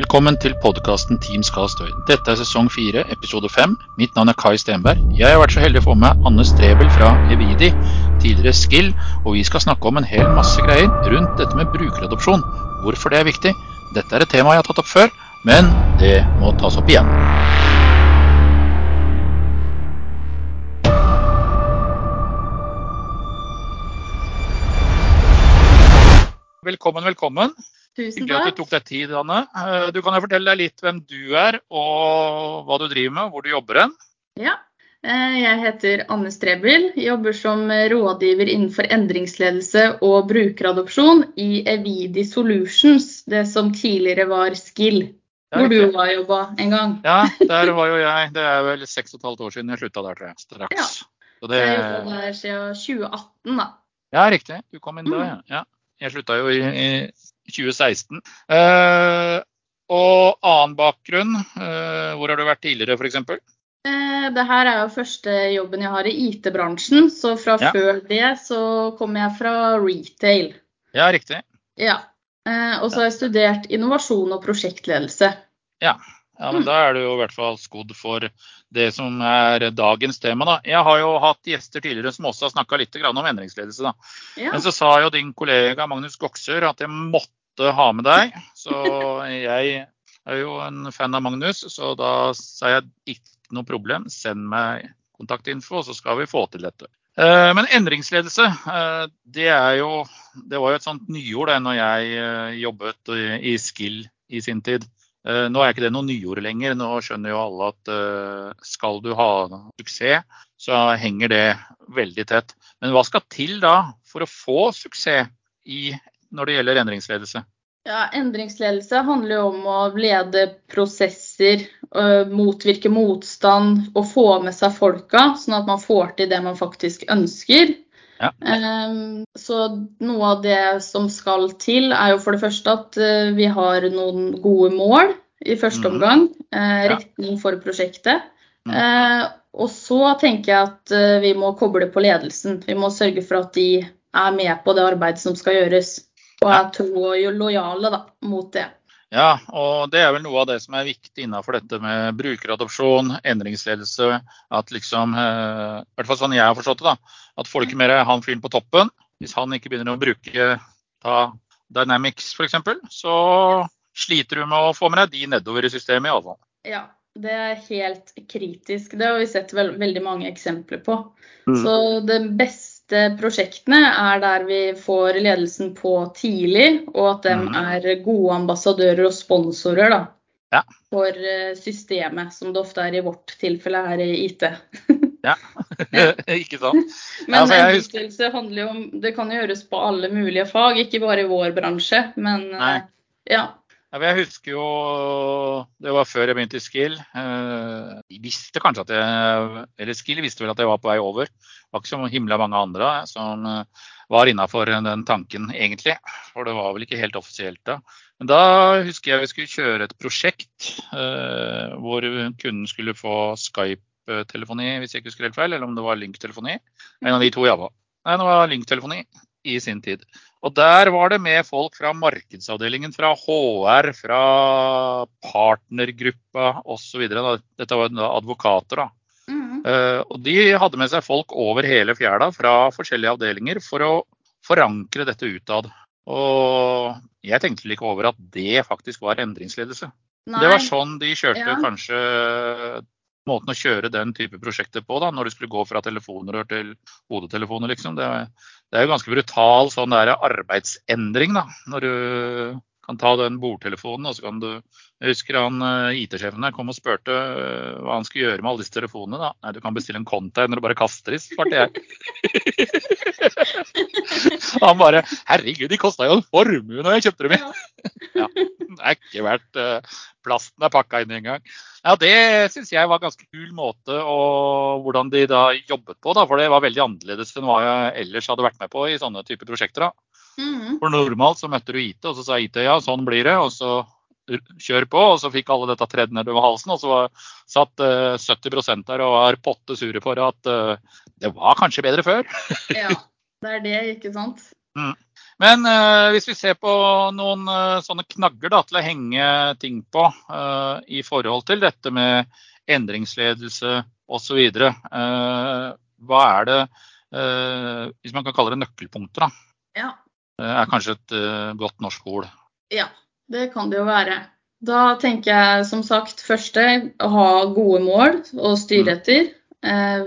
Velkommen til podkasten Team skal støy. Dette er sesong fire, episode fem. Mitt navn er Kai Stenberg. Jeg har vært så heldig å få med Anne Strebel fra Evidi, tidligere Skill, og vi skal snakke om en hel masse greier rundt dette med brukeradopsjon. Hvorfor det er viktig. Dette er et tema jeg har tatt opp før, men det må tas opp igjen. Velkommen, velkommen. Tusen Hyggelig at du tok deg tid, Anne. Eh, Du kan jo fortelle deg litt hvem du er, og hva du driver med, og hvor du jobber hen. Ja. eh, Jeg heter Anne Strebel, jobber som rådgiver innenfor endringsledelse og brukeradopsjon i Evidi Solutions, det som tidligere var Skill. Hvor du har jobba en gang. Ja, der var jo jeg. Det er vel seks og et halvt år siden jeg slutta der, tror jeg. Straks. Ja. Så det, Jeg jobba der siden 2018, da. ja, riktig. Du kom inn da, ja. Jeg slutta jo i, i 2016. Eh, og annen bakgrunn. Eh, hvor har du vært tidligere, f.eks.? Eh, Det her er jo første jobben jeg har i IT-bransjen, så fra Ja. før det så kommer jeg fra retail. Ja, riktig. Ja. Eh, Og så har jeg studert innovasjon og prosjektledelse. Ja, men Da er du jo i hvert fall skodd for det som er dagens tema. da. Jeg har jo hatt gjester tidligere som også har snakka litt om endringsledelse. da. Ja. Men så sa jo din kollega Magnus Goksør at jeg måtte ha med deg. Så jeg er jo en fan av Magnus, så da sa jeg ikke noe problem. Send meg kontaktinfo, så skal vi få til dette. Eh, Men endringsledelse, eh, det er jo Det var jo et sånt nyord da når jeg eh, jobbet i i Skill i sin tid. Eh, Nå er ikke det noe nyord lenger. Nå skjønner jo alle at eh, skal du ha suksess, så henger det veldig tett. Men hva skal til da for å få suksess i, når det gjelder endringsledelse? Ja, Endringsledelse handler jo om å lede prosesser, øh, motvirke motstand og få med seg folka, sånn at man får til det man faktisk ønsker. Ja. Ehm, Så noe av det som skal til, er jo for det første at øh, vi har noen gode mål i første Mhm. omgang. eh, Ja. Retning for prosjektet. Mm. Eh, Og så tenker jeg at vi må koble på ledelsen. Vi må sørge for at de er med på det arbeidet som skal gjøres. Og er tro og lojale da, mot det. Ja, og det er vel noe av det som er viktig innenfor dette med brukeradopsjon, endringsledelse. At liksom, eh, i hvert fall sånn jeg har forstått det, da, at folk mer er mer han fyren på toppen, hvis han ikke begynner å bruke ta Dynamics f.eks., så sliter du med å få med deg de nedover i systemet iallfall. Ja, det er helt kritisk. Det har vi sett veldig mange eksempler på. Mm. Så det beste prosjektene er der vi får ledelsen på tidlig, og at de Mhm. er gode ambassadører og sponsorer da, Ja. for eh, systemet, som det ofte er i vårt tilfelle her i IT. Ja, ikke sant? Men for jeg handler jo om Det kan gjøres på alle mulige fag, ikke bare i vår bransje, men Nei. eh, ja. Ja, jeg husker jo Det var før jeg begynte i Skill. Eh, Jeg visste kanskje at jeg Eller Skill visste vel at jeg var på vei over. Var ikke så himla mange andre som eh, var innafor den tanken, egentlig. For det var vel ikke helt offisielt da. Men da husker jeg vi skulle kjøre et prosjekt eh, hvor kunden skulle få Skype-telefoni, hvis jeg ikke husker helt feil, eller om det var Link-telefoni. En av de to, iallfall. Nei, det var Link-telefoni i sin tid. Og der var det med folk fra markedsavdelingen, fra HR, fra partnergruppa osv. Dette var advokater, da. Eh, Og de hadde med seg folk over hele fjæra fra forskjellige avdelinger for å forankre dette utad. Og jeg tenkte ikke over at det faktisk var endringsledelse. Nei. Det var sånn de kjørte Ja. kanskje måten å kjøre den type prosjekter på, da, når du skulle gå fra telefonrør til hodetelefoner, liksom. Det, det er jo ganske brutal sånn der arbeidsendring, da. Når du kan ta den bordtelefonen, og så kan du Jeg husker han eh, IT-sjefen der kom og spurte eh, hva han skulle gjøre med alle disse telefonene. da. Nei, du kan bestille en container og bare kaste dem, svarte jeg. han bare Herregud, de kosta jo en formue når jeg kjøpte dem. i. Ja, det er ikke verdt eh, plasten er pakka inn engang. Ja, det syns jeg var en ganske kul måte og hvordan de da jobbet på, da. For det var veldig annerledes enn hva jeg ellers hadde vært med på i sånne typer prosjekter. da. Mhm. For normalt så møtte du IT, og så sa IT ja, sånn blir det. Og så kjør på. Og så fikk alle dette tredd nedover halsen. Og så var, satt uh, 70 der og var potte sure for at uh, det var kanskje bedre før. Ja, det er det, ikke sant? Mm. Men uh, hvis vi ser på noen sånne knagger da, til å henge ting på i forhold til dette med endringsledelse osv. Uh, hva er det, hvis man kan kalle det nøkkelpunkter, da? Ja. er kanskje et godt norsk ord. Ja, det kan det jo være. Da tenker jeg som sagt første å ha gode mål å styre etter.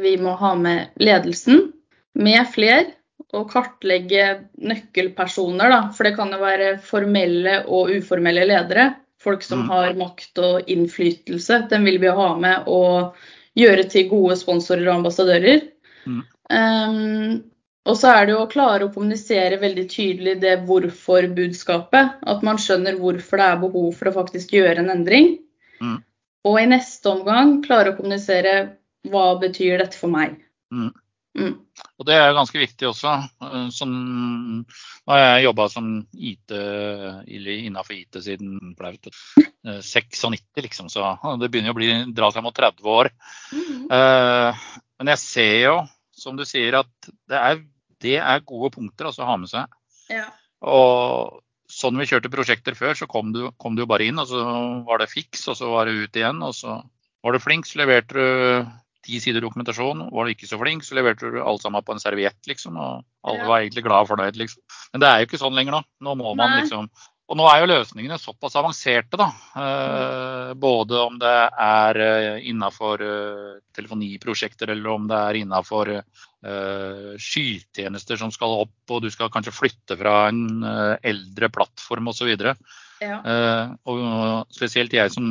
Vi må ha med ledelsen med fler og kartlegge nøkkelpersoner, da. For det kan jo være formelle og uformelle ledere. Folk som mm. har makt og innflytelse. Den vil vi ha med og gjøre til gode sponsorer og ambassadører. Mm. Um, og så er det jo å klare å kommunisere veldig tydelig det hvorfor-budskapet. At man skjønner hvorfor det er behov for å faktisk gjøre en endring. Mm. Og i neste omgang klare å kommunisere hva betyr dette for meg. Mm. Mm. Og det er ganske viktig også. Eh, som, nå har jeg jobba som IT innenfor IT siden flaut 96, eh, liksom, så det begynner å bli, dra seg mot 30 år. Mm. Uh, men jeg ser jo, som du sier, at det er, det er gode punkter altså, å ha med seg. Ja. Og sånn vi kjørte prosjekter før, så kom du, kom du bare inn, og så var det fiks, og så var det ut igjen. Og så var du flink, så leverte du ti sider dokumentasjon. Var du ikke så flink, så leverte du alt sammen på en serviett, liksom. Og alle var egentlig glad og fornøyd, liksom. Men det er jo ikke sånn lenger nå. Nå må man liksom og nå er jo løsningene såpass avanserte, da. Eh, både om det er eh, innafor eh, telefoniprosjekter eller om det er innafor eh, skytjenester som skal opp, og du skal kanskje flytte fra en eldre plattform osv. Ja. Og spesielt jeg som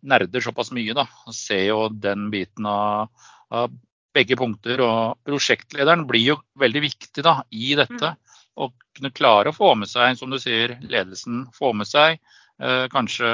nerder såpass mye, da, ser jo den biten av, av begge punkter. Og prosjektlederen blir jo veldig viktig da, i dette. Å kunne klare å få med seg, som du sier, ledelsen. Få med seg eh, kanskje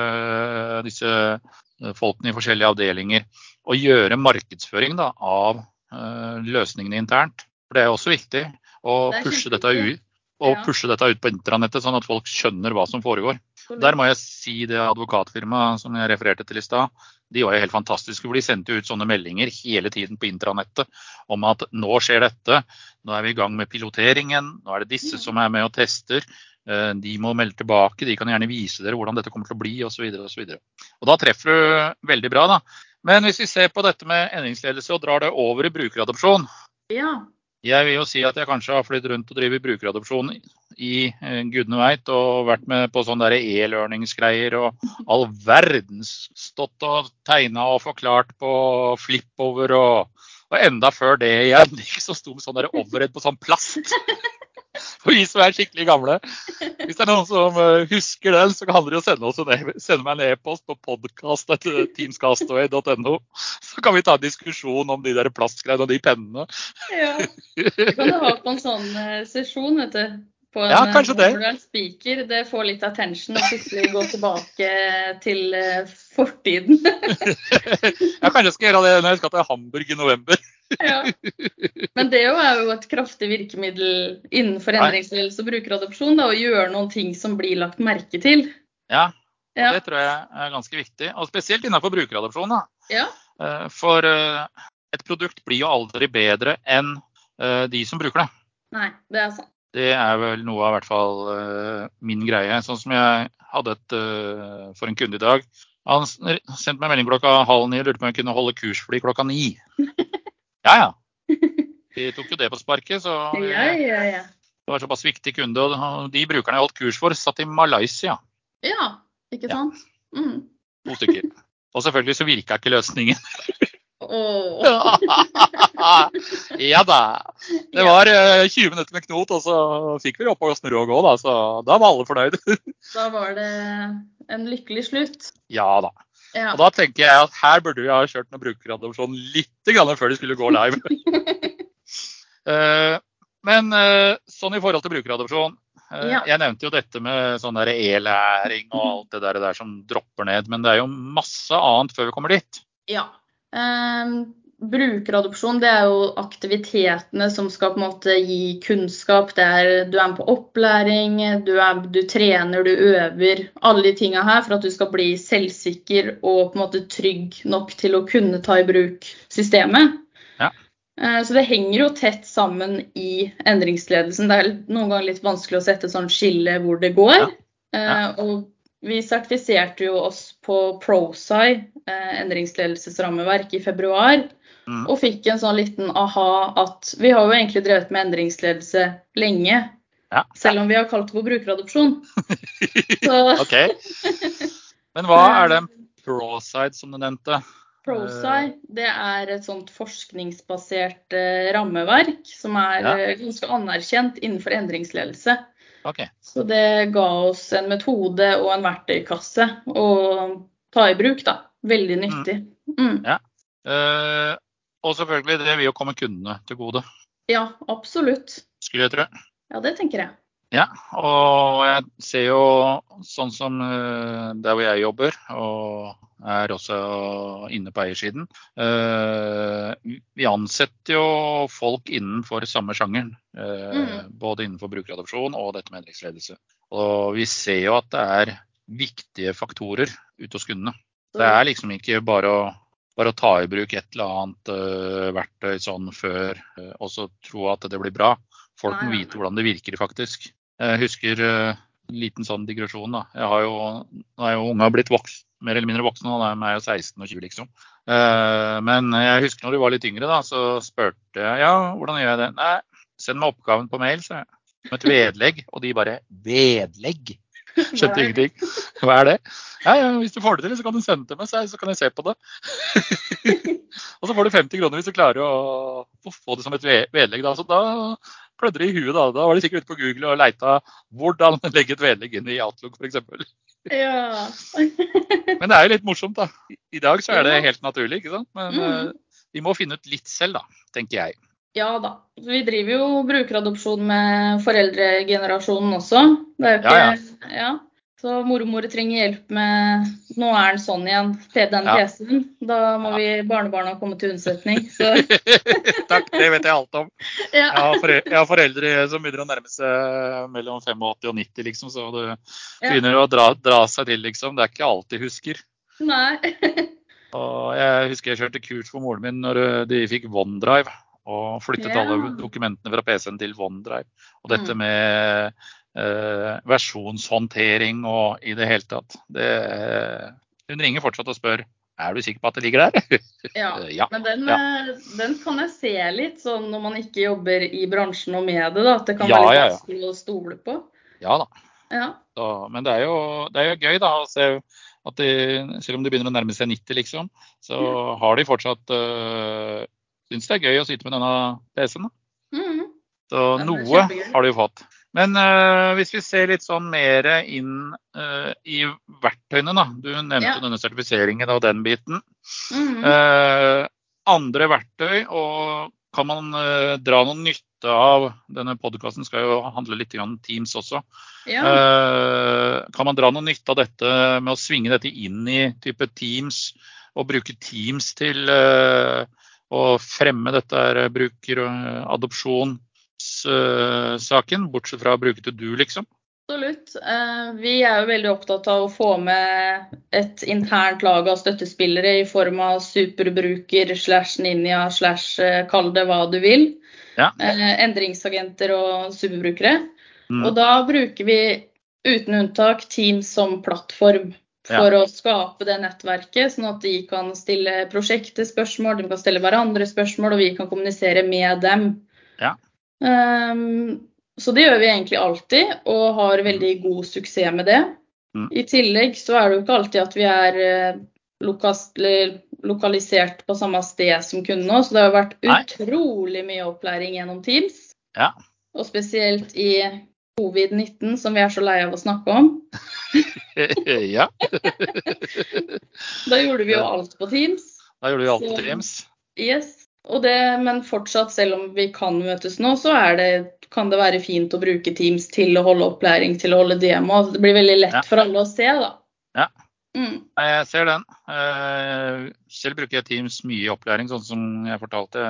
disse eh, folkene i forskjellige avdelinger. Og gjøre markedsføring da, av eh, løsningene internt. For det er også viktig å pushe dette ut og pushe dette ut på intranettet, sånn at folk skjønner hva som foregår. Der må jeg si det advokatfirmaet som jeg refererte til i stad, de var jo helt fantastiske. for De sendte ut sånne meldinger hele tiden på intranettet om at nå skjer dette, nå er vi i gang med piloteringen, nå er det disse som er med og tester. Eh, de må melde tilbake, de kan gjerne vise dere hvordan dette kommer til å bli osv. Og, og da treffer du veldig bra. da. Men hvis vi ser på dette med endringsledelse og drar det over i brukeradopsjon, ja. Jeg vil jo si at jeg kanskje har flydd rundt og drevet brukeradopsjon i eh, gudene veit og vært med på sånne e-learningsgreier og all verdens stått og tegna og forklart på flipover og, og enda før det igjen. Ikke så stor med sånn overhead på sånn plast. For vi som er skikkelig gamle. Hvis det er noen som eh, husker den, så kan dere sende, e- sende meg en e-post på podkast.teamscastaway.no. Så kan vi ta en diskusjon om de der plastgreiene og de pennene. Ja. Vi kan ha på en sånn eh, sesjon, vet du. På en, ja, kanskje det. Når du er speaker, det får litt attention og plutselig gå tilbake til eh, fortiden. jeg kanskje skal gjøre det når jeg skal til Hamburg i november. ja. Men det er jo et kraftig virkemiddel innenfor endringsledelse og brukeradopsjon. Da, å gjøre noen ting som blir lagt merke til. Ja, ja. det tror jeg er ganske viktig. Og spesielt innenfor brukeradopsjon. Da. Ja. Eh, for eh, et produkt blir jo aldri bedre enn de som bruker det. Nei, det er sant. Det er vel noe av hvert fall uh, min greie. Sånn som jeg hadde et uh, for en kunde i dag. Han sendte meg melding klokka halv ni og lurte på om jeg kunne holde kurs for de klokka ni. Ja, ja. De tok jo det på sparket, så ja, ja, ja. det var såpass viktig kunde. Og de brukerne jeg holdt kurs for, satt i Malaysia. Ja, ikke sant? Mm. To stykker. Og selvfølgelig så virka ikke løsningen. Oh. ja da. Det var 20 eh, minutter med knot, og så fikk vi opp og snurre og gå, da. Så da var alle fornøyd. da var det en lykkelig slutt. Ja da. Ja. Og da tenker jeg at her burde vi ha kjørt noen brukeradopsjon litt før de skulle gå live. Eh, men eh, sånn i forhold til brukeradopsjon. Ja. Jeg nevnte jo dette med sånn e-læring og alt det der, der som dropper ned. Men det er jo masse annet før vi kommer dit. Ja. Um, brukeradopsjon det er jo aktivitetene som skal på en måte gi kunnskap. Det er, du er med på opplæring, du, er, du trener, du øver. Alle de tinga her for at du skal bli selvsikker og på en måte trygg nok til å kunne ta i bruk systemet. Ja. Eh, Så det henger jo tett sammen i endringsledelsen. Det er noen ganger litt vanskelig å sette sånn skille hvor det går. Ja. Ja. Eh, Og vi sertifiserte jo oss på ProSci, endringsledelsesrammeverk, i februar. Mm. Og fikk en sånn liten aha at vi har jo egentlig drevet med endringsledelse lenge. Ja. Selv om vi har kalt det for brukeradopsjon. Så OK. Men hva er den ProSide som du nevnte? ProSci det er et sånt forskningsbasert eh, rammeverk som er Ja. eh, ganske anerkjent innenfor endringsledelse. Okay. Så det ga oss en metode og en verktøykasse å ta i bruk. da. Veldig nyttig. Mm. Eh, og selvfølgelig, det vil jo komme kundene til gode, Ja, absolutt. skulle jeg tro. Ja, det tenker jeg. Ja, og jeg ser jo sånn som eh, der hvor jeg jobber, og er også inne på eiersiden. eh, Vi ansetter jo folk innenfor samme sjangeren. eh, Mm. Både innenfor brukeradopsjon og dette med endringsledelse. Og vi ser jo at det er viktige faktorer ute hos kundene. Det er liksom ikke bare å, bare å ta i bruk et eller annet uh, verktøy sånn før, uh, og så tro at det blir bra. Folk må vite hvordan det virker faktisk. Jeg husker en en liten sånn digresjon. da. Jeg har jo, nå er jo unga blitt voksen, mer eller mindre voksne, de er jo 16 og 20 liksom. Eh, men jeg husker når de var litt yngre, da, så spurte jeg ja, hvordan gjør jeg det. Nei, send meg oppgaven på mail, sa jeg. Med et vedlegg. Og de bare vedlegg? Skjønte ingenting. Hva er det? Ja, ja, hvis du får det til, så kan du sende det til meg, så kan jeg se på det. og så får du 50 kroner hvis du klarer å få- det som et vedlegg. Da. Så da klødde det i huet. Da. da var de sikkert ute på Google og leita hvordan legge et vedlegg inn i Outlook f.eks. Ja. Men det er jo litt morsomt, da. I- I dag så er det helt naturlig, ikke sant. Men mm. eh, vi må finne ut litt selv, da, tenker jeg. Ja da. Vi driver jo brukeradopsjon med foreldregenerasjonen også. Ikke Ja, ja. Så mormor trenger hjelp med Nå er den sånn igjen, til den Ja. PC-en. Da må vi barnebarna komme til unnsetning. Så Takk, det vet jeg alt om. ja. Jeg har, foreldre, jeg har foreldre som begynner å nærme seg mellom 85 og 90, liksom, så det Ja. begynner å dra, dra seg til, liksom. Det er ikke alt de husker. Nei. Og jeg husker jeg kjørte kurs for moren min når eh, de fikk OneDrive. Og flyttet Ja. alle dokumentene fra PC-en til OneDrive. Og dette Mm. med eh, versjonshåndtering og i det hele tatt. Det, hun ringer fortsatt og spør er du sikker på at det ligger der. Ja. ja. Men den, Ja. eh, den kan jeg se litt sånn når man ikke jobber i bransjen og med det, da. At det kan Ja, være litt vanskelig å stole på. ja da. Ja. Så, men det er, jo, det er jo gøy da, å se at de, selv om de begynner å nærme seg 90, liksom, så har de fortsatt øh, Syns det er gøy å sitte med denne PC-en. Mhm. Så noe har de jo fått. Men uh, hvis vi ser litt sånn mer inn uh, i verktøyene, da. Du nevnte Ja. denne sertifiseringen og den biten. Mhm. Uh, andre verktøy, og kan man dra noe nytte av Denne podkasten skal jo handle litt om Teams også. ja. Kan man dra noe nytte av dette med å svinge dette inn i type Teams, og bruke Teams til eh, å fremme dette her brukeradopsjonssaken, bortsett fra å bruke til du, liksom? Absolutt. Eh, Vi er jo veldig opptatt av å få med et internt lag av støttespillere i form av superbruker slash ninja slash eh, kall det hva du vil. Ja. Eh, Endringsagenter og superbrukere. Mm. Og da bruker vi uten unntak Teams som plattform for å skape det nettverket, sånn at de kan stille prosjektet spørsmål, de kan stille hverandre spørsmål, og vi kan kommunisere med dem. Ja. Um, så det gjør vi egentlig alltid, og har veldig god suksess med det. Mm. I tillegg så er det jo ikke alltid at vi er eh, lokalisert på samme sted som kundene, så det har vært utrolig mye opplæring gjennom Teams. Ja. Og spesielt i covid-19, som vi er så lei av å snakke om. ja, Da gjorde vi jo alt på Teams. da gjorde vi alt på Teams. Yes. Og det, men fortsatt, selv om vi kan møtes nå, så er det, kan det være fint å bruke Teams til å holde opplæring, til å holde demo. Det blir veldig lett Ja. for alle å se, da. Ja. Mm. Jeg ser den. Eh, Selv bruker jeg Teams mye i opplæring, sånn som jeg fortalte.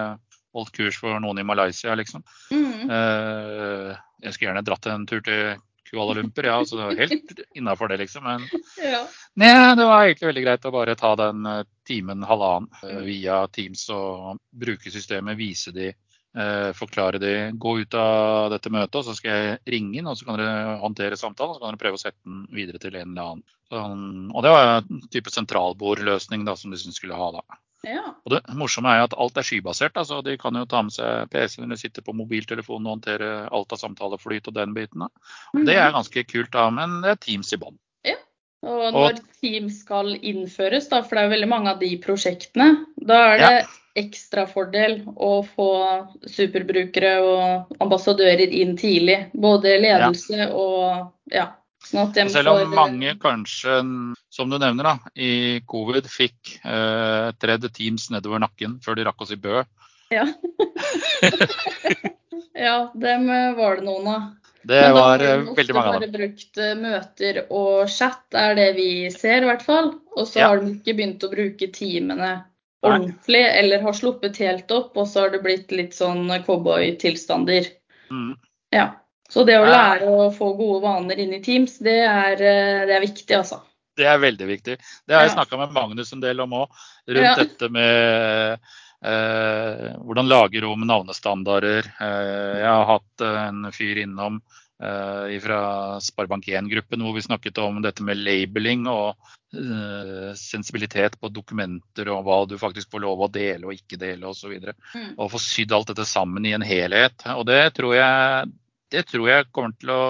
Holdt kurs for noen i Malaysia, liksom. Mm. Uh, Jeg skulle gjerne dratt en tur til Kuala Lumpur, ja, så det var helt innafor det, liksom. Men Ja. nei, det var egentlig veldig greit å bare ta den eh, timen, halvannen uh, via Teams og bruke systemet, vise de, forklare de. Gå ut av dette møtet, og så skal jeg ringe inn, og så kan dere håndtere samtalen. Og så kan dere prøve å sette den videre til en eller annen. Sånn, og det var en type sentralbordløsning da, som de syntes skulle ha da. Ja. Og det morsomme er jo at alt er skybasert. altså De kan jo ta med seg PC-en eller sitte på mobiltelefonen og håndtere alt av samtaleflyt og den biten. Og Det er ganske kult, da, men det er Teams i bånn. Og når Teams skal innføres, da, for det er veldig mange av de prosjektene, da er det ekstra fordel å få superbrukere og ambassadører inn tidlig. Både ledelse og ja. Sånn selv om mange kanskje, som du nevner, da, i covid fikk eh, tredd Teams nedover nakken før de rakk å si bø. Ja. ja, dem eh, var det noen av. Det Men da var har de eh, ofte veldig mange av bare har brukt eh, møter og chat, er det vi ser i hvert fall. Og så Ja. har de ikke begynt å bruke timene Nei. ordentlig, eller har sluppet helt opp, og så har det blitt litt sånn cowboytilstander. Mm. Ja. Så det å lære å få gode vaner inn i Teams, det er, eh, det er viktig, altså. Det er veldig viktig. Det har jeg Ja. snakka med Magnus en del om òg, rundt Ja. dette med eh, hvordan lage om navnestandarder. Eh, jeg har hatt en fyr innom eh, fra Sparebank1-gruppen hvor vi snakket om dette med labeling og eh, sensibilitet på dokumenter og hva du faktisk får lov å dele og ikke dele osv. Mm. Og få sydd alt dette sammen i en helhet. Og det tror jeg, det tror jeg kommer til å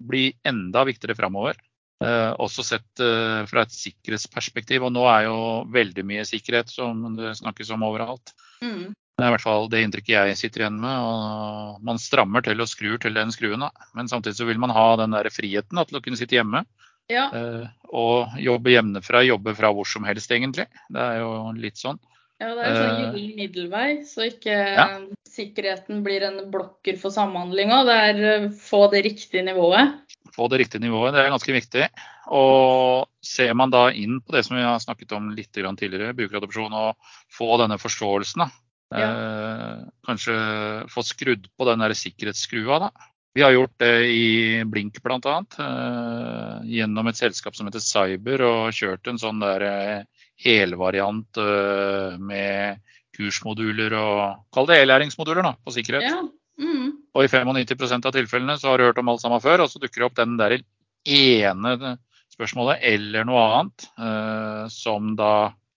bli enda viktigere framover. Eh, også sett eh, fra et sikkerhetsperspektiv. Og nå er jo veldig mye sikkerhet som det snakkes om overalt. Mm. Det er i hvert fall det inntrykket jeg sitter igjen med. og Man strammer til og skrur til den skruen. Da. Men samtidig så vil man ha den der friheten da, til å kunne sitte hjemme Ja. eh, og jobbe hjemmefra. Jobbe fra hvor som helst, egentlig. Det er jo litt sånn. Ja, det er en sånn Eh, gyllen middelvei, så ikke Ja. sikkerheten blir en blokker for samhandlinga. Det er eh, få det riktige nivået. få det riktige nivået. Det er ganske viktig. Og ser man da inn på det som vi har snakket om litt tidligere, brukeradopsjon, og få denne forståelsen, da. Eh, kanskje få skrudd på den der sikkerhetsskrua, da. Vi har gjort det i Blink bl.a. Eh, gjennom et selskap som heter Cyber, og kjørt en sånn der helvariant eh, med kursmoduler og Kall det e-læringsmoduler da, på sikkerhet. Ja. Mm. Og i 95% av tilfellene så har du hørt om alt sammen før, og så dukker det opp den der ene spørsmålet eller noe annet eh, som da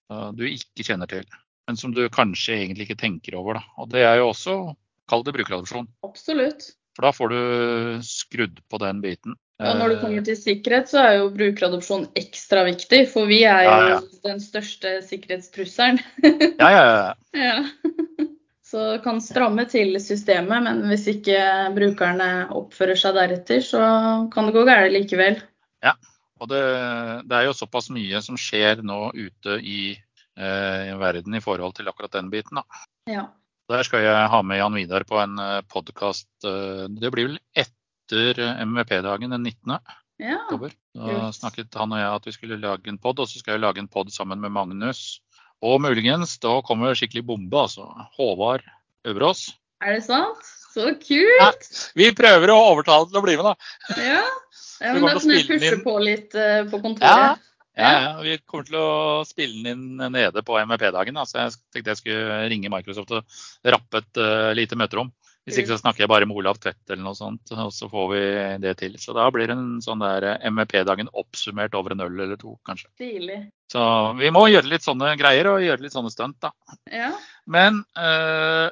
eh, du ikke kjenner til. Men som du kanskje egentlig ikke tenker over. Da. Og det er jo også, kall det brukeradopsjon. Absolutt. For da får du skrudd på den biten. Og når det Eh, kommer til sikkerhet, så er jo brukeradopsjon ekstra viktig. For vi er jo Ja, ja. den største sikkerhetstrusselen. Ja, ja, ja. ja. Så kan stramme til systemet, men hvis ikke brukerne oppfører seg deretter, så kan det gå galt likevel. Ja, Og det, det er jo såpass mye som skjer nå ute i, eh, i verden i forhold til akkurat den biten. Da. Ja. Der skal jeg ha med Jan Vidar på en podkast. Det blir vel etter MVP-dagen den 19. ja. oktober. Da snakket han og jeg at vi skulle lage en pod, og så skal jeg lage en pod sammen med Magnus. Og muligens, da kommer skikkelig bombe, altså. Håvard Øverås. Er det sant? Så kult! Vi prøver å overtale til å bli med, da. Ja. ja men da kan jeg pushe på litt uh, på kontoret. ja, ja. Vi kommer til å spille den inn nede på MVP-dagen. Altså, jeg tenkte jeg skulle ringe Microsoft og rappe et uh, lite møterom. Hvis ikke så snakker jeg bare med Olav Tvedt eller noe sånt, og så får vi det til. Så da blir det en sånn der MVP-dagen oppsummert over en øl eller to, kanskje. Stilig. Så vi må gjøre litt sånne greier og gjøre litt sånne stunt, da. Ja. Men uh,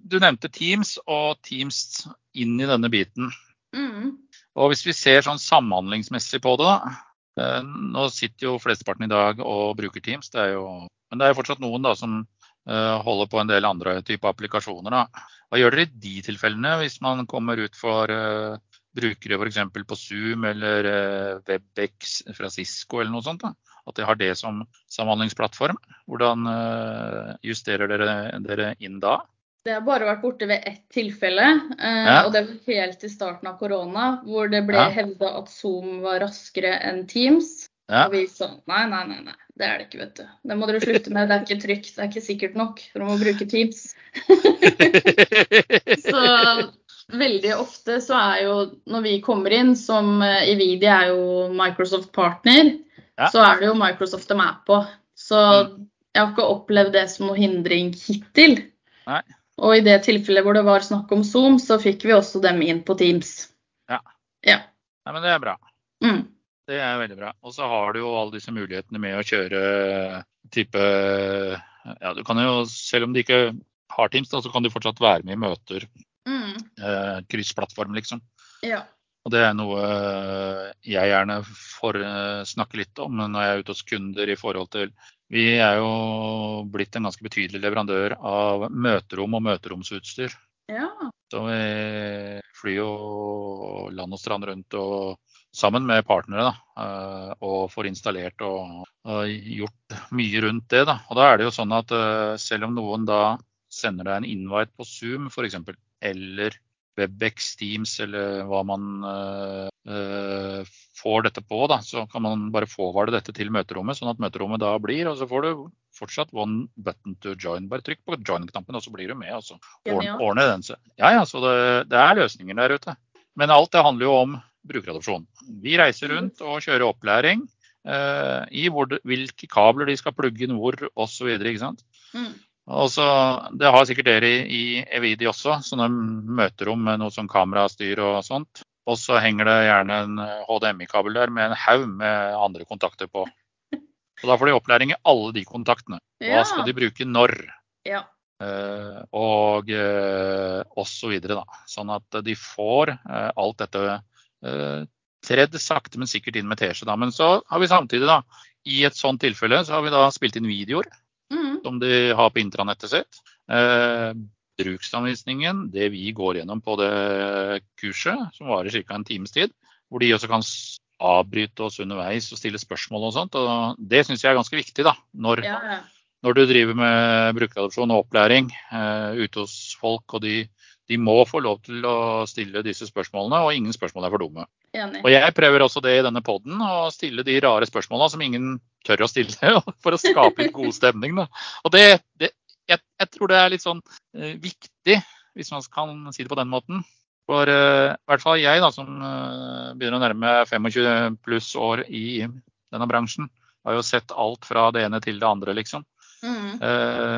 du nevnte Teams og Teams inn i denne biten. Mm. Og hvis vi ser sånn samhandlingsmessig på det, da. Uh, Nå sitter jo flesteparten i dag og bruker Teams, det er jo, men det er jo fortsatt noen da som eh, holder på en del andre typer applikasjoner. Da. Hva gjør dere i de tilfellene, hvis man kommer ut for uh, brukere f.eks. på Zoom eller uh, WebEx fra Cisco eller noe sånt? da? At de har det som samhandlingsplattform. Hvordan uh, justerer dere dere inn da? Det har bare vært borte ved ett tilfelle, eh, Ja. og det var helt i starten av korona, hvor det ble Ja. hevda at Zoom var raskere enn Teams. Ja. Og vi sa nei, nei, nei, nei, det er det ikke, vet du. Det må dere slutte med, det er ikke trygt, det er ikke sikkert nok. Dere må bruke Teams. Så veldig ofte så er jo når vi kommer inn, som eh, Evidi er jo Microsoft partner, Ja. så er det jo Microsoft de er på. Så jeg har ikke opplevd det som noe hindring hittil. Nei. Og i det tilfellet hvor det var snakk om Zoom, så fikk vi også dem inn på Teams. Ja. Ja. Nei, men det er bra. Mm. Det er veldig bra. Og så har du jo alle disse mulighetene med å kjøre type Ja, du kan jo, selv om de ikke har Teams, da, så kan du fortsatt være med i møter. Mm. Eh, kryssplattform, liksom. Ja. Og det er noe jeg gjerne får eh, snakke litt om når jeg er ute hos kunder i forhold til Vi er jo blitt en ganske betydelig leverandør av møterom og møteromsutstyr. ja. Så vi flyr jo land og strand rundt og sammen med partnere da, eh, og får installert og, og gjort mye rundt det. Da. Og da er det jo sånn at eh, selv om noen da sender deg en invite på Zoom f.eks., eller Webex, Teams eller hva man eh, får dette på, da, så kan man bare forvarde dette til møterommet, sånn at møterommet da blir. Og så får du fortsatt one button to join. Bare trykk på join-knappen, og så blir du med. og så ordner, Genialt. den. seg. Ja, ja, så det, det er løsninger der ute. Men alt det handler jo om brukeradopsjon. Vi reiser rundt og kjører opplæring eh, i hvor, hvilke kabler de skal plugge inn hvor osv. Mm. Og så, Det har sikkert dere i, i Evidi også, sånne møterom med noe sånn kamerastyr og sånt. Og så henger det gjerne en HDMI-kabel der med en haug med andre kontakter på. Og Da får de opplæring i alle de kontaktene. Hva skal de bruke når? ja. Uh, og uh, og så videre, da. Sånn at de får uh, alt dette eh, tredd sakte, men sikkert inn med teskje. Men så har vi samtidig, da, i et sånt tilfelle, så har vi da spilt inn videoer Mm. som de har på intranettet sitt. Eh, bruksanvisningen, det vi går gjennom på det kurset, som varer ca. en times tid, hvor de også kan avbryte oss underveis og stille spørsmål og sånt. Og det syns jeg er ganske viktig, da. Når, ja, ja. når du driver med brukeradopsjon og opplæring eh, ute hos folk, og de, de må få lov til å stille disse spørsmålene, og ingen spørsmål er for dumme. Enig. Og jeg prøver også det i denne poden, å stille de rare spørsmålene som ingen tør å stille, for å skape litt god stemning. Da. Og det, det jeg, jeg tror det er litt sånn uh, viktig, hvis man kan si det på den måten. For uh, i hvert fall jeg, da, som uh, begynner å nærme meg 25 pluss år i denne bransjen, har jo sett alt fra det ene til det andre, liksom. Mm.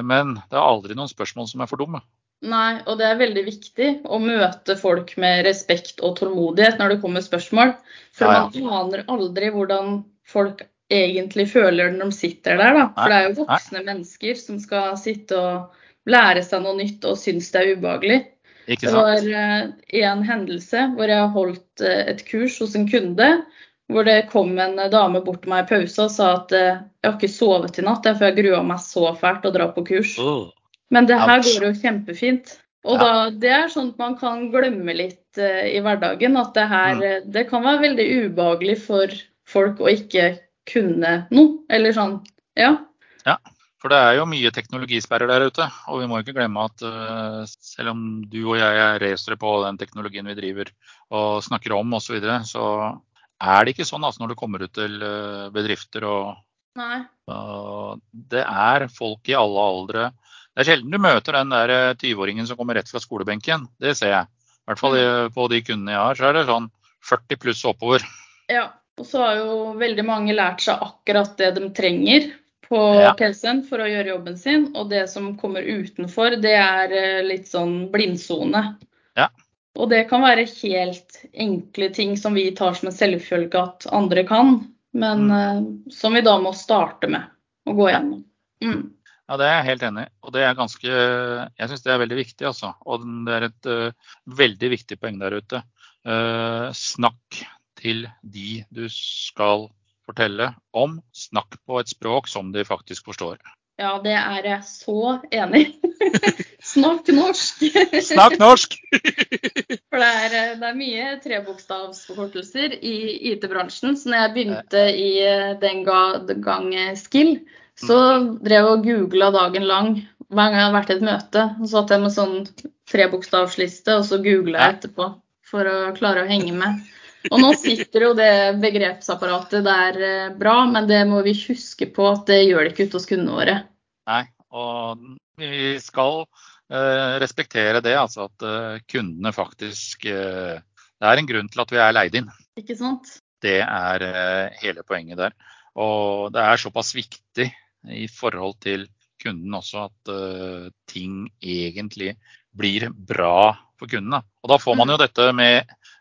Men det er aldri noen spørsmål som er for dumme. Nei, og det er veldig viktig å møte folk med respekt og tålmodighet når det kommer spørsmål. For Ja, man aner aldri hvordan folk egentlig føler når de sitter der. Da. For det er jo voksne mennesker som skal sitte og lære seg noe nytt og synes det er ubehagelig. Ikke sant? Det var eh, en hendelse hvor jeg holdt eh, et kurs hos en kunde. Hvor det kom en dame bort til meg i pausen og sa at eh, jeg har ikke sovet i natt, for jeg grua meg så fælt å dra på kurs. Åh. Men det her går jo kjempefint. Og Ja. da, det er sånn at man kan glemme litt uh, i hverdagen. At det her Mm. eh, Det kan være veldig ubehagelig for folk å ikke kunne noe. Eller sånn. Ja. For det er jo mye teknologisperrer der ute. Og vi må ikke glemme at uh, selv om du og jeg er racere på den teknologien vi driver og snakker om osv., så, videre, så er det ikke sånn altså, når du kommer ut til bedrifter og, og Det er folk i alle aldre. Det er sjelden du møter den der eh, 20-åringen som kommer rett fra skolebenken. Det ser jeg. I hvert fall på de kundene jeg har, så er det sånn 40 pluss oppover. Ja. Og så har jo veldig mange lært seg akkurat det de trenger på Ja. PC-en for å gjøre jobben sin. Og det som kommer utenfor, det er eh, litt sånn blindsone. Ja. Og det kan være helt enkle ting som vi tar som en selvfølge at andre kan, men Mm. eh, som vi da må starte med å gå gjennom. Mm. Ja, Det er jeg helt enig i. Og det er ganske Jeg syns det er veldig viktig, altså. Og det er et uh, veldig viktig poeng der ute. Uh, snakk til de du skal fortelle om. Snakk på et språk som de faktisk forstår. Ja, det er jeg så enig i. Snakk norsk! Snakk norsk! For det er, eh, det er mye trebokstavsforkortelser i IT-bransjen. Så når jeg begynte i den gang Skill, så drev jeg og googla dagen lang hver gang jeg hadde vært i et møte. Så satt jeg med sånn trebokstavsliste, og så googla jeg etterpå for å klare å henge med. Og nå sitter jo det begrepsapparatet der eh, bra, men det må vi huske på at det gjør det ikke ute hos kundene våre. Nei, og vi skal eh, respektere det, altså at eh, kundene faktisk eh, Det er en grunn til at vi er leid inn. Ikke sant? Det er eh, hele poenget der. Og det er såpass viktig i forhold til kunden også at uh, ting egentlig blir bra for kundene. Og da får man jo mm. dette med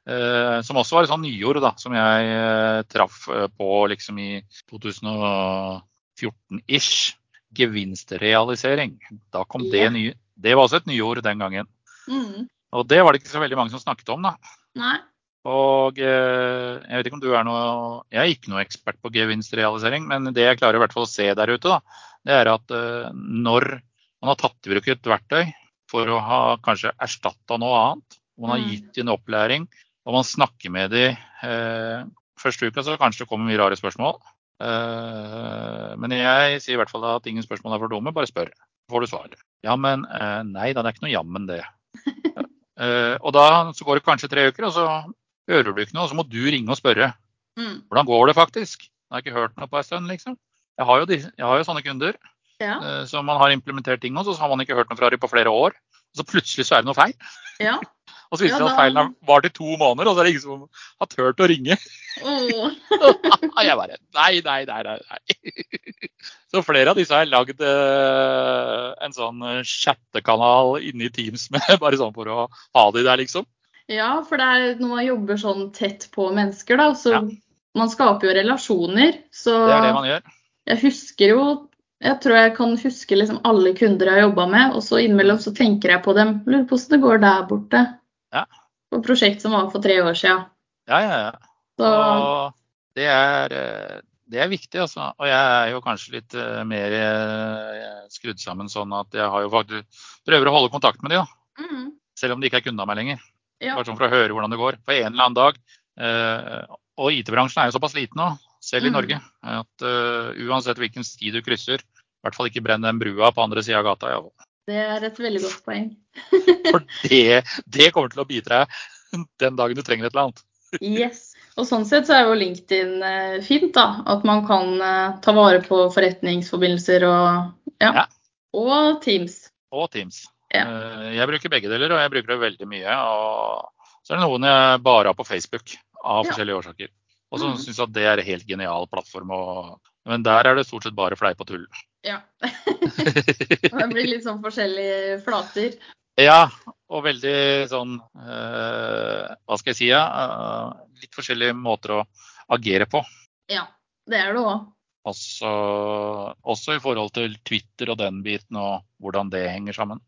uh, Som også var et sånt nyord da, som jeg uh, traff på liksom i 2014-ish. Gevinstrealisering. Da kom ja. det nye. Det var også et nyord den gangen. Mm. Og det var det ikke så veldig mange som snakket om, da. Nei. Og jeg vet ikke om du er noe Jeg er ikke noe ekspert på gevinstrealisering, men det jeg klarer i hvert fall å se der ute, da, det er at uh, når man har tatt i bruk et verktøy for å ha kanskje erstatta noe annet, man har mm. gitt en opplæring, og man snakker med de eh, første uka, så kanskje det kommer mye rare spørsmål. Uh, men jeg sier i hvert fall at ingen spørsmål er for dumme, bare spør. Så får du svar. Ja, men nei da, det er ikke noe jammen det. og da så går det kanskje tre uker, og så hører du ikke noe, så må du ringe og spørre. Mm. Hvordan går det faktisk? Jeg har ikke hørt noe på en stund, liksom. Jeg har jo, de, jeg har jo sånne kunder ja. uh, som man har implementert ting hos, og så har man ikke hørt noe fra dem på flere år. Og så plutselig så er det noe feil. Ja. og så viser det ja, at feilen har vart i to måneder, og så er det ingen som har turt å ringe. Og jeg bare Nei, nei, nei. nei, nei. så flere av disse har lagd uh, en sånn eh, chattekanal inni Teams med, bare sånn for å ha de der, liksom. Ja, for det er når man jobber sånn tett på mennesker, da, så ja. man skaper jo relasjoner. Så det er det man gjør. Jeg husker jo Jeg tror jeg kan huske liksom alle kunder jeg har jobba med, og så innimellom så tenker jeg på dem. Lurer på hvordan det går der borte. Ja. På prosjekt som var for tre år siden. Ja, ja, ja. Så... Og det er, eh, det er viktig, altså. Og jeg er jo kanskje litt uh, mer uh, skrudd sammen sånn at jeg har jo faktisk prøver å holde kontakt med de, da. Mm. Selv om de ikke er kunde av meg lenger. Ja. Bare sånn for å høre hvordan det går. For en eller annen dag. Eh, og IT-bransjen er jo såpass liten nå selv i mm. Norge. At uh, uansett hvilken sti du krysser, i hvert fall ikke brenn den brua på andre sida av gata. Ja. Det er et veldig godt poeng. For det, det, kommer til å bidra den dagen du trenger et eller annet. yes. Og sånn sett så er jo LinkedIn uh, fint, da. At man kan uh, ta vare på forretningsforbindelser og ja. ja. Og Teams. Og Teams. Ja. Jeg bruker begge deler, og jeg bruker det veldig mye. Og så er det noen jeg bare har på Facebook av forskjellige årsaker. Og så mm. syns at det er en helt genial plattform. Og, men der er det stort sett bare fleip og tull. Ja. det blir litt sånn forskjellige flater. Ja, og veldig sånn uh, Hva skal jeg si? Ja? Uh, litt forskjellige måter å agere på. Ja, det er det òg. Også, også i forhold til Twitter og den biten og hvordan det henger sammen.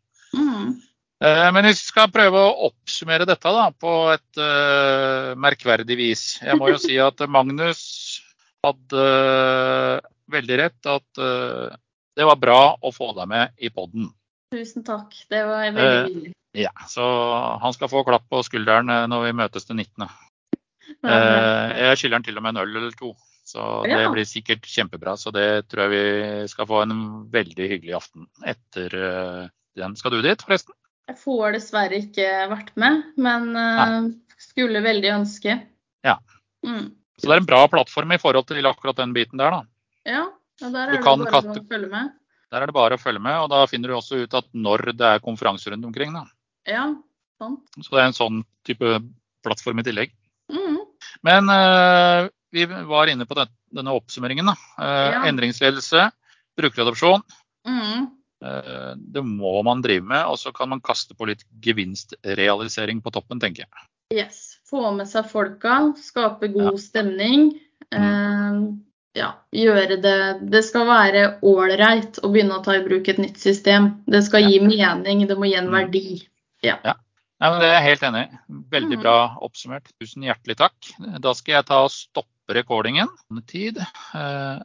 Eh, men vi skal prøve å oppsummere dette da, på et uh, merkverdig vis. Jeg må jo si at Magnus hadde uh, veldig rett at uh, det var bra å få deg med i poden. Tusen takk. Det var veldig hyggelig. ja, så han skal få klapp på skulderen når vi møtes den 19. jeg skylder han til og med en øl eller to. Så det blir sikkert kjempebra. Så det tror jeg vi skal få en veldig hyggelig aften etter den. Skal du dit, forresten? Jeg får dessverre ikke vært med, men uh, skulle veldig ønske. Ja. Mm. Så det er en bra plattform i forhold til akkurat den biten der, da. Ja, og der er det bare katte... å følge med. Der er det bare å følge med, og da finner du også ut at når det er konferanser rundt omkring. da. Ja, sant. Så det er en sånn type plattform i tillegg. Mm. Men uh, vi var inne på den, denne oppsummeringen. da. Uh, ja. Endringsledelse, brukeradopsjon. Mm. Eh, det må man drive med, og så kan man kaste på litt gevinstrealisering på toppen, tenker jeg. Yes. Få med seg folka, skape god ja. stemning. Mm. Eh, ja, gjøre det Det skal være ålreit å begynne å ta i bruk et nytt system. Det skal gi mening, det må gi en mm. verdi. Ja. ja. Nei, men det er jeg helt enig i. Veldig mm. bra oppsummert. Tusen hjertelig takk. Da skal jeg ta og stoppe rekordingen. Tid. Eh...